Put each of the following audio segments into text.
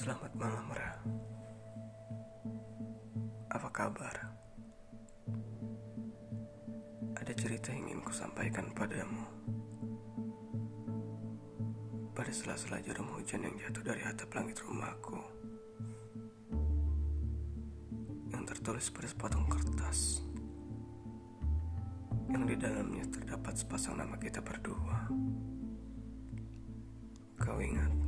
Selamat malam, Ra. Apa kabar? Ada cerita yang ingin ku sampaikan padamu. Pada sela-sela jarum hujan yang jatuh dari atap langit rumahku. Yang tertulis pada sepotong kertas. Yang di dalamnya terdapat sepasang nama kita berdua. Kau ingat?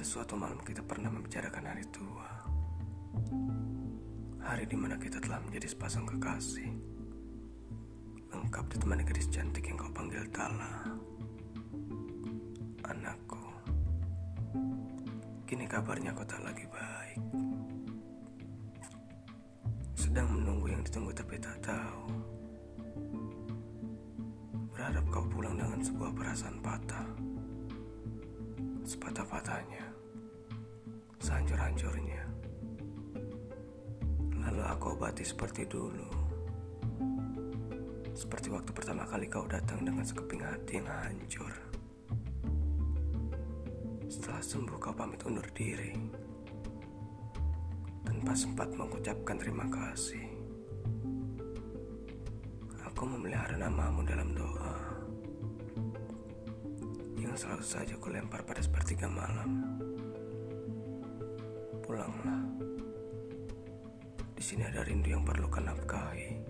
Pada suatu malam kita pernah membicarakan hari tua. Hari di mana kita telah menjadi sepasang kekasih. Lengkap ditemani gadis cantik yang kau panggil Tala. Anakku. Kini kabarnya kau tak lagi baik. Sedang menunggu yang ditunggu tapi tak tahu. Berharap kau pulang dengan sebuah perasaan patah. Sepatah-patahnya. Sehancur-hancurnya. Lalu aku obati seperti dulu. Seperti waktu pertama kali kau datang dengan sekeping hati yang hancur. Setelah sembuh kau pamit undur diri. Tanpa sempat mengucapkan terima kasih. Aku memelihara namamu dalam doa yang selalu saja kulempar pada sepertiga malam. Pulanglah. Di sini ada rindu yang perlu kau nafkahi.